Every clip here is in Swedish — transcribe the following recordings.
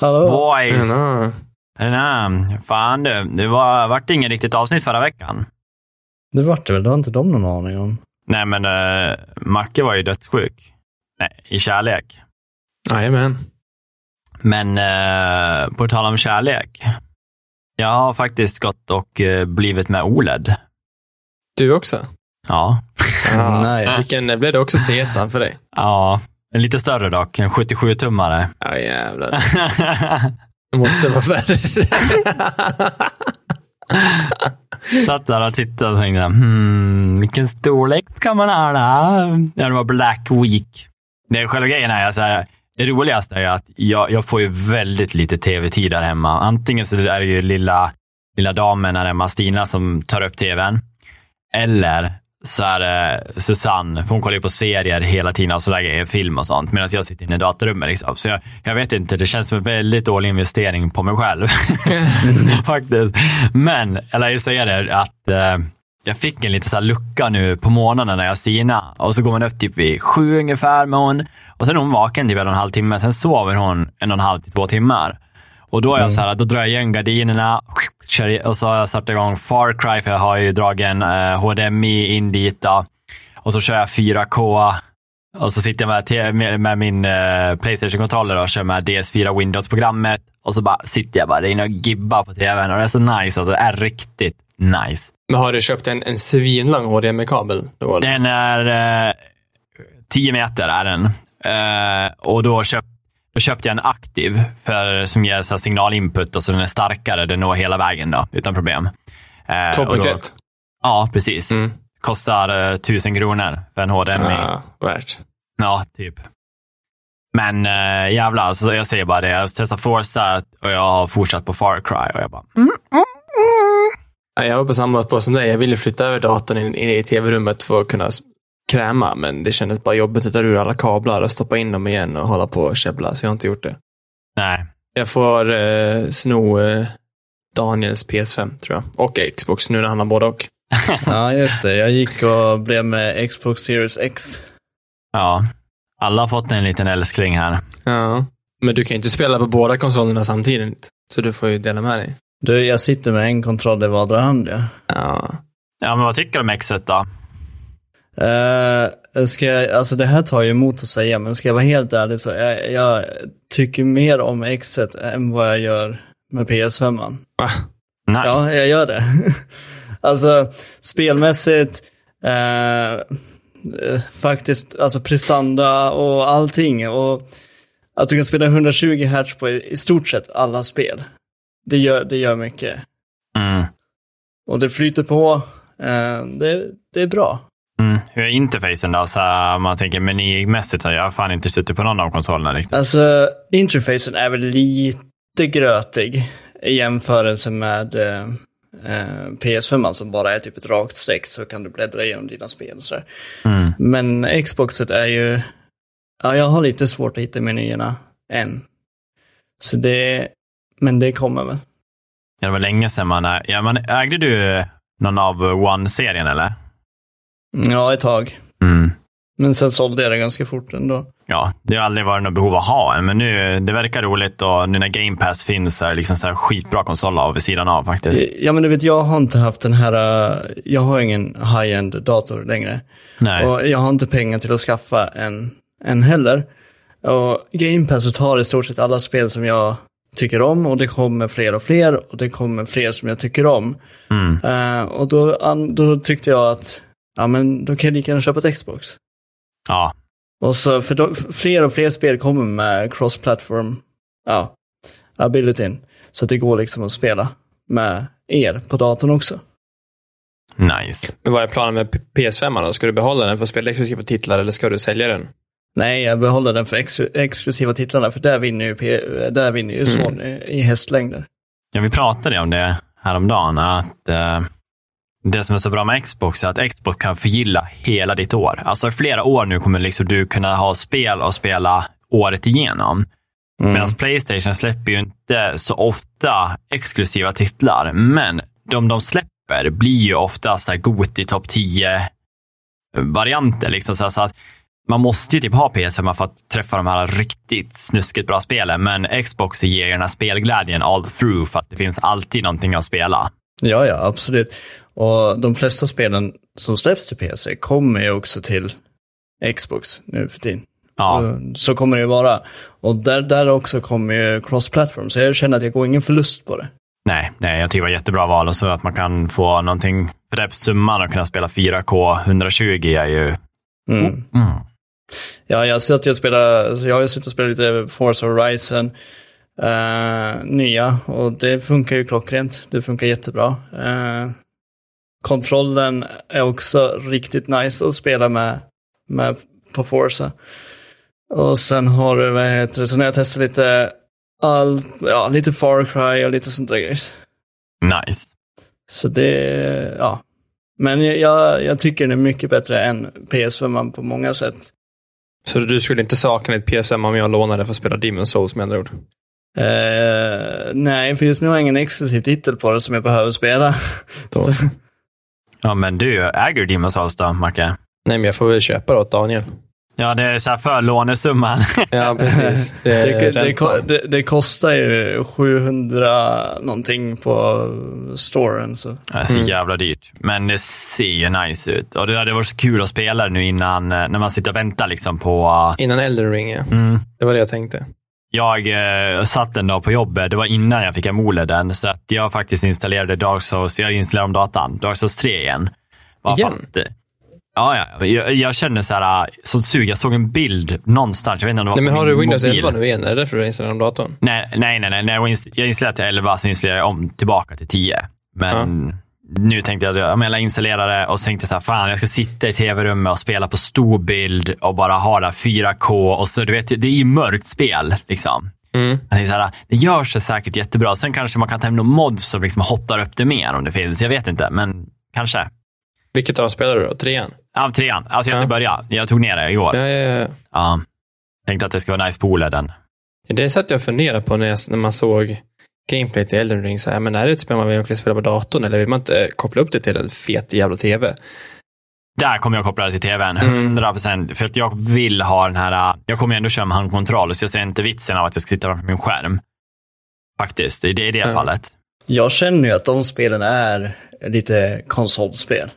Hallå? Boys! Tjena. Tjena. Fan du, det var, vart inget riktigt avsnitt förra veckan. Det vart det väl? Det har inte de någon aning om. Nej, men uh, Macke var ju dödssjuk. Nej, i kärlek. Jajamän. Men uh, på tal om kärlek. Jag har faktiskt gått och uh, blivit med OLED. Du också? Ja. Ja. Nej. Vilken blev det också C1 för dig? Ja, en lite större dock. En 77-tummare. Ja, jävlar. Det måste vara värre. Satt där och tittade och tänkte, hmm, vilken storlek kan man ha då? Ja, det var Black Week. Det är själva grejen är, så här, det roligaste är att jag, jag får ju väldigt lite tv-tid där hemma. Antingen så är det ju lilla, lilla damen där hemma, Stina, som tar upp tvn. Eller så är det Susanne, hon kollar ju på serier hela tiden och sådär grejer, film och sånt, medan jag sitter inne i datarummet. Liksom. Så jag, jag vet inte, det känns som en väldigt dålig investering på mig själv. Faktiskt. Men, eller jag säger det, att eh, jag fick en lite så här lucka nu på morgonen när jag sina och så går man upp typ vid sju ungefär med hon och sen är hon vaken typ en och en halv timme, sen sover hon en och en halv till två timmar. Och då är jag så här, då drar jag igen gardinerna kör- och så har jag startat igång Far Cry, för jag har ju dragit en eh, HDMI in dit. Då. Och så kör jag 4K och så sitter jag med, med, min eh, Playstation-kontroller och kör med DS4 Windows-programmet. Och så bara sitter jag bara inne och gibbar på tvn och det är så nice. Alltså, det är riktigt nice. Men har du köpt en, en svinlång HDMI-kabel? Den är eh, 10 meter är den. Eh, och då, köp, då köpte jag en aktiv för, som ger så signalinput och så den är starkare. Den når hela vägen då, utan problem. Eh, 2.1? Ja, precis. Mm. Kostar eh, 1000 kronor för en HDMI. Ja, Ja, värt. typ. Men äh, jävlar, alltså, jag säger bara det. Jag har testat Forza och jag har fortsatt på Far Cry och jag bara, mm. Ja, Jag var på samma spår som dig. Jag ville flytta över datorn in, in i tv-rummet för att kunna kräma, men det kändes bara jobbigt att ta ur alla kablar och stoppa in dem igen och hålla på och käbbla, så jag har inte gjort det. nej. Jag får eh, sno eh, Daniels PS5, tror jag. Och Xbox, nu när han har både och. Ja, just det. Jag gick och blev med Xbox Series X. Ja, alla har fått en liten älskling här. Ja. Men du kan ju inte spela på båda konsolerna samtidigt, så du får ju dela med dig. Du, jag sitter med en kontroll i vardera hand, ja. Ja. Ja, men vad tycker du om Xet då? Uh, ska jag, alltså det här tar ju emot att säga, men ska jag vara helt ärlig så jag, jag tycker mer om X1 än vad jag gör med PS5. -man. Va? Nice. Ja, jag gör det. alltså spelmässigt, eh, eh, faktiskt, alltså prestanda och allting. Och att du kan spela 120 Hz på i, i stort sett alla spel. Det gör, det gör mycket. Mm. Och det flyter på. Det, det är bra. Mm. Hur är interfacen då? Så man tänker menymässigt, så har jag fan inte suttit på någon av konsolerna riktigt. Alltså, interfacen är väl lite grötig i jämförelse med eh, eh, PS5 som bara är typ ett rakt streck så kan du bläddra igenom dina spel och sådär. Mm. Men Xboxet är ju, ja jag har lite svårt att hitta menyerna än. Så det, men det kommer väl. Ja, det var länge sedan man... Ja, man ägde du någon av One-serien eller? Ja, ett tag. Mm. Men sen sålde jag det ganska fort ändå. Ja, det har aldrig varit något behov att ha en, men nu, det verkar roligt och nu när Game Pass finns är det liksom så här skitbra konsol av vid sidan av faktiskt. Ja men du vet, jag har inte haft den här, eh, jag har ingen high-end dator längre. Nej. Och jag har inte pengar till att skaffa en, en heller. Och Game Pass har i stort sett alla spel som jag tycker om och det kommer fler och fler och det kommer fler som jag tycker om. Mm. Eh, och då, då tyckte jag att, ja men då kan jag lika gärna köpa ett Xbox. Ja, Och så, för då, fler och fler spel kommer med cross-platform, ja, abilityn. Så att det går liksom att spela med er på datorn också. nice. Men vad är planen med P- PS5 då? Ska du behålla den för att spela exklusiva titlar eller ska du sälja den? Nej, jag behåller den för ex exklusiva titlarna, för där vinner ju, P där vinner ju Sony i hästlängder. Ja, vi pratade om det häromdagen, att eh, det som är så bra med Xbox är att Xbox kan förgylla hela ditt år. Alltså i flera år nu kommer liksom du kunna ha spel och spela året igenom. Mm. Medan Playstation släpper ju inte så ofta exklusiva titlar, men de de släpper blir ju ofta så här Goti topp 10 varianter. Liksom så, här, så att man måste ju typ ha PS5 för att träffa de här riktigt snuskigt bra spelen, men Xbox ger ju den här spelglädjen all through för att det finns alltid någonting att spela. Ja, ja, absolut. Och de flesta spelen som släpps till PC kommer ju också till Xbox nu för tiden. Ja, Så kommer det ju vara. Och där, där också kommer ju cross-platform, så jag känner att jag går ingen förlust på det. nej, nej, jag tycker det var jättebra val och så att man kan få någonting för den summan och kunna spela 4K 120 är ju... Mm. Mm. Ja, jag har suttit och spelat, så jag har suttit och spelat lite Forza Horizon, eh, nya, och det funkar ju klockrent. Det funkar jättebra. Eh, kontrollen är också riktigt nice att spela med, med på Forza. Och sen har du, vad heter det, sen har jag testat lite, all, ja, lite Far Cry och lite sånt där grejs. Nice. Så det, ja. Men jag- jag, tycker den är mycket bättre än PS5 på många sätt. Så du skulle inte sakna ett PS5 om jag lånade för att spela Demon Souls med andra ord? Eh, nej, för just nu har jag ingen exklusiv titel på det som jag behöver spela. Då så. Ja, men du, äger du Demon's Souls då, Macke? Nej, men jag får väl köpa det åt Daniel. Ja, det är så här för lånesumman. Ja, precis. Det, Det, det, det, det kostar ju 700 någonting på storen. Så. Det är så Mm. jävla dyrt. Men det ser ju nice ut. Och det hade varit så kul att spela nu innan, eh, när man sitter och väntar liksom på... Innan Elden Ring, ja. Mm. Det var det jag tänkte. Jag eh, satt en dag på jobbet, det var innan jag fick Amoleden, så att jag faktiskt installerade Dark Souls, jag installerade om datan, Dark Souls 3 igen. Bara Igen? att, Ja, ja. Jag, jag kände så här, eh, sånt sug. Jag såg en bild någonstans. Jag vet inte om det var Nej, men har du Windows mobil. 11 nu igen? Är det därför du installerar om datorn? Nej, nej, nej. nej. Jag inst- Jag installerade till 11, sen installerade jag om tillbaka till 10. Men nu tänkte jag, ja, men jag installerade och så tänkte jag så här, fan, jag ska sitta i tv-rummet och spela på stor bild och bara ha det här 4K. Och så, du vet, det är ju mörkt spel. Liksom. Mm. Jag tänkte så här, det gör sig säkert jättebra. Sen kanske man kan ta hem någon mod som liksom hottar upp det mer om det finns. Jag vet inte, men kanske. Vilket av dem spelar du då? Trean? Ja, trean. Alltså jag Ja. inte börjat. Jag tog ner det igår. Ja, ja, ja. Ja. Tänkte att det ska vara nice på OLEDen. Det satt jag och funderade på när, jag, när man såg gameplay till Elden Ring. Så här, men är det ett spel man verkligen spela på datorn eller vill man inte koppla upp det till en fet jävla TV? Där kommer jag koppla det till tvn. Mm. 100 procent. För att jag vill ha den här... Jag kommer ändå köra med handkontroll, så jag ser inte vitsen av att jag ska sitta framför min skärm. Faktiskt, det, i det Mm. fallet. Jag känner ju att de spelen är lite konsolspel.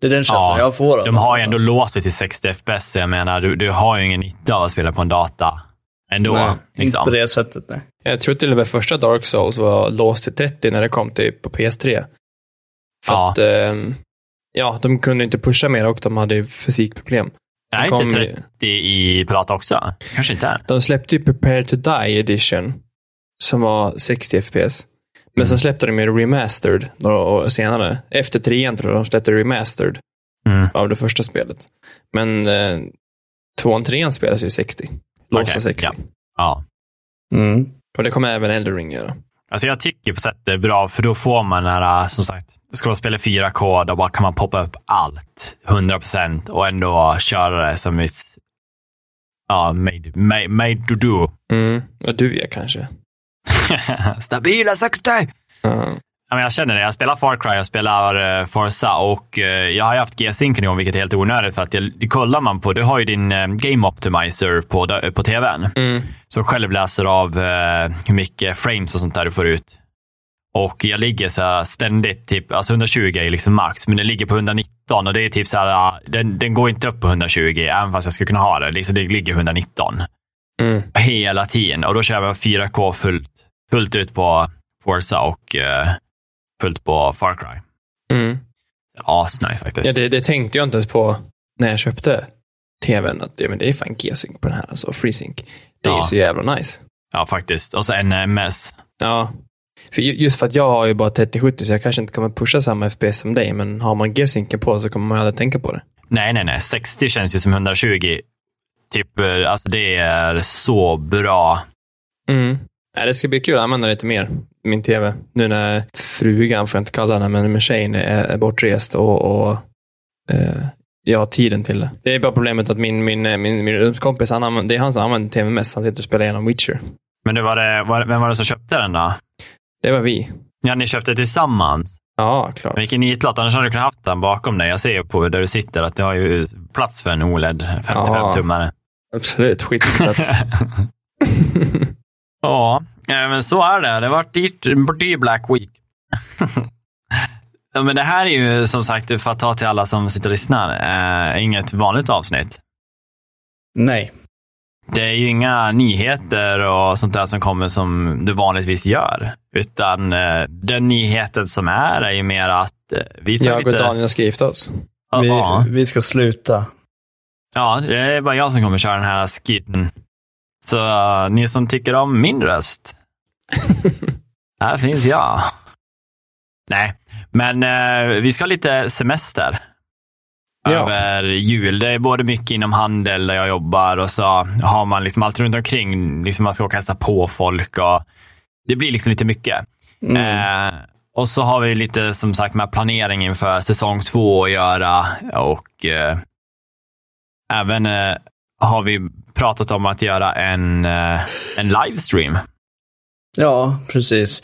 Det är den känslan Ja, jag får De har ju ändå låst det till 60 FPS, jag menar, du, du har ju ingen nytta av att spela på en data ändå. Nej, inte liksom. på det sättet. Nej. Jag tror till och med första Dark Souls var låst till 30 när det kom till på PS3. För Ja. att, ehm, ja, de kunde inte pusha mer och de hade ju fysikproblem. Nej, kom inte ju- 30 i prata också. Kanske inte är. De släppte ju Prepare to Die Edition, som var 60 FPS. Men Mm. sen släppte de ju Remastered några år senare. Efter trean tror jag de släppte Remastered Mm. av det första spelet. Men eh, tvåan, trean spelas ju 60. Låsta Okej, 60. ja. Ja. Mm. Och det kommer även Elden Ring göra. Alltså jag tycker på sätt det är bra, för då får man den här, som sagt, ska man spela 4K, då bara kan man poppa upp allt, 100% och ändå köra det som ett, ja, made, made, made to do. Mm. Och du är kanske. Stabila 60! Ja. Jag känner det. Jag spelar Far Cry, jag spelar uh, Forza och eh, jag har ju haft G-Synken igång, vilket är helt onödigt för att det kollar man på, du har ju din eh, Game Optimizer på, på tvn. Mm. som själv läser av eh, hur mycket frames och sånt där du får ut. Och jag ligger så ständigt, typ, alltså 120 är liksom max, men den ligger på 119 och det är typ så här, den, den går inte upp på 120, även fast jag skulle kunna ha det. Liksom, det ligger 119 Mm. hela tiden och då kör jag 4K fullt, fullt ut på Forza och eh, fullt på Far Cry. Mm. Asnice faktiskt. Ja, det, det tänkte jag inte ens på när jag köpte tvn. Att ja, men det är fan G-sync på den här, alltså FreeSync. Det är Ja. så jävla nice. Ja, faktiskt. Och så NMS. Ja. För ju- just för att jag har ju bara 3070 så jag kanske inte kommer pusha samma FPS som dig, men har man G-synken på så kommer man aldrig tänka på det. Nej, nej, nej. 60 känns ju som 120. Typ, eh, alltså det är så bra. Mm. Ja, det ska bli kul att använda lite mer, min tv. Nu när frugan, får jag inte kalla henne, men med tjejen är, är bortrest och, och eh, jag har tiden till det. Det är bara problemet att min, min, min, min rumskompis, han använder, det är han som använder tv mest. Han sitter och spelar igenom Witcher. Men det var det, var, vem var det som köpte den då? Det var vi. Ja, ni köpte tillsammans? Ja, klart. Vilken nitlott, annars hade du kunnat haft den bakom dig. Jag ser ju på där du sitter att du har ju plats för en OLED 55-tummare. Absolut, skitplats. ja, eh, men så är det. Det dyrt, dyr Black Week. ja, men det här är ju som sagt, för att ta till alla som sitter och lyssnar, äh, inget vanligt avsnitt. Nej. Det är ju inga nyheter och sånt där som kommer som du vanligtvis gör. Utan eh, den nyheten som är är ju mer att eh, vi tar Jag och lite... Daniel ska gifta oss. Vi, Ja, vi ska sluta. ja, det är bara jag som kommer köra den här skiten. Så eh, ni som tycker om min röst. här finns jag. Nej, men eh, vi ska ha lite semester. Ja. Över jul. Det är både mycket inom handel där jag jobbar och så har man liksom allt runt omkring. Liksom man ska åka och hälsa på folk och det blir liksom lite mycket. Mm. Eh, och så har vi lite som sagt med planering inför säsong två att göra och eh, även eh, har vi pratat om att göra en, eh, en livestream. Ja, precis.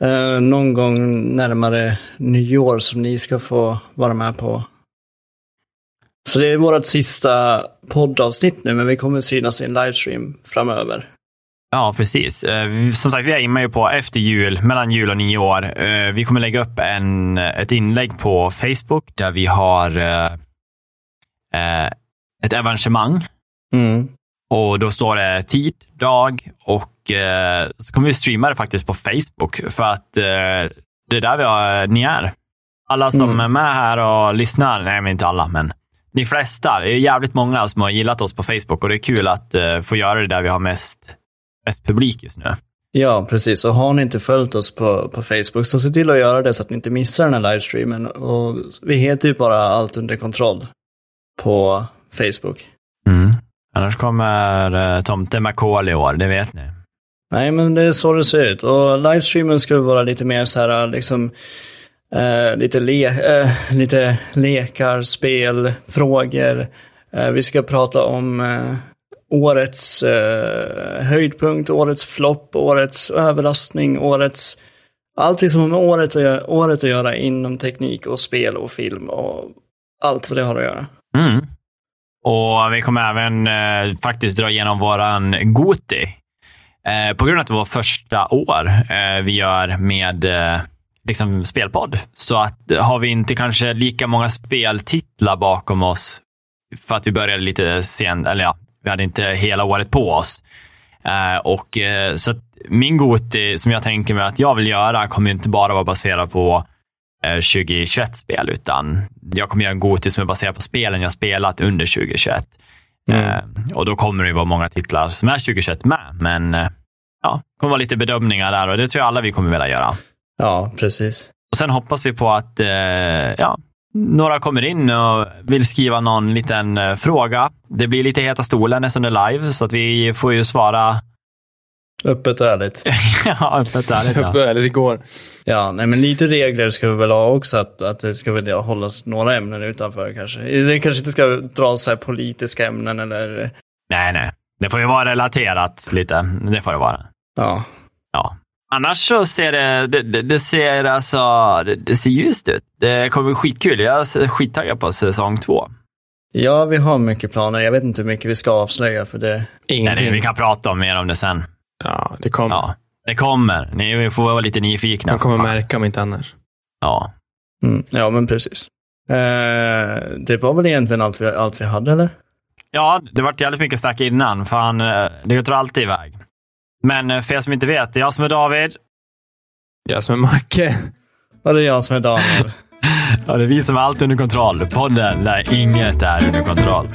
Eh, någon gång närmare nyår som ni ska få vara med på. Så det är vårt sista poddavsnitt nu, men vi kommer synas i en livestream framöver. Ja, precis. Eh, Som sagt, vi är ju på efter jul, mellan jul och nyår. Eh, Vi kommer lägga upp en, ett inlägg på Facebook där vi har eh, ett evenemang Mm. Och då står det tid, dag och eh, så kommer vi streama det faktiskt på Facebook för att eh, det är där vi har, ni är. Alla som Mm. är med här och lyssnar, nej men inte alla, men de flesta. Det är jävligt många som har gillat oss på Facebook och det är kul att eh, få göra det där vi har mest, mest publik just nu. Ja, precis. Och har ni inte följt oss på, på Facebook så se till att göra det så att ni inte missar den här livestreamen. Och vi heter ju bara Allt under kontroll på Facebook. Annars kommer eh, Tomte McCall i år, det vet ni. Nej, men det är så det ser ut. Och livestreamen skulle vara lite mer så här, liksom, eh, lite, le eh, lite lekar, spel, frågor. Eh, vi ska prata om eh, årets eh, höjdpunkt, årets flopp, årets överraskning, årets... Allt som har med året att, göra, året att göra inom teknik och spel och film och allt vad det har att göra. Mm. Och vi kommer även eh, faktiskt dra igenom våran Goti. Eh, på grund av att det var första år eh, vi gör med eh, liksom spelpodd. Så att eh, har vi inte kanske lika många speltitlar bakom oss för att vi började lite sent, eller ja, vi hade inte hela året på oss. Eh, och eh, så att min Goti som jag tänker mig att jag vill göra kommer inte bara vara baserad på 2021-spel, utan jag kommer göra en Goti som är baserad på spelen jag spelat under 2021. Mm. Eh, och då kommer det ju vara många titlar som är 2021 med, men eh, ja, det kommer vara lite bedömningar där och det tror jag alla vi kommer vilja göra. Ja, precis. Och Sen hoppas vi på att eh, ja, några kommer in och vill skriva någon liten eh, fråga. Det blir lite heta stolen eftersom det är live, så att vi får ju svara Öppet och ärligt. ja, öppet ärligt. Jag Ja. började igår. Ja, nej men lite regler ska vi väl ha också, att, att det ska väl hållas några ämnen utanför kanske. Det kanske inte ska dra så här politiska ämnen eller, Nej, nej. Det får ju vara relaterat lite. Det får det vara. ja. Ja. Annars så ser det, det, det, det ser alltså, det, det ser ljust ut. Det kommer bli skitkul. Jag är skittaggad på säsong två. Ja, vi har mycket planer. Jag vet inte hur mycket vi ska avslöja för det. Nej, Ingenting. det, vi kan prata om mer om det sen. Ja, det kommer. Ja, det kommer. Ni får vara lite nyfikna. Man kommer märka om inte annars. Ja. Mm, ja, men precis. Eh, det var väl egentligen allt vi, allt vi hade, eller? ja, det vart jävligt mycket snack innan. Fan, eh, det drar alltid iväg. Men eh, för er som inte vet, det är jag som är David. Jag som är Macke. Ja, det är jag som är Daniel. Ja, det är vi som är allt under kontroll. Podden där inget är under kontroll.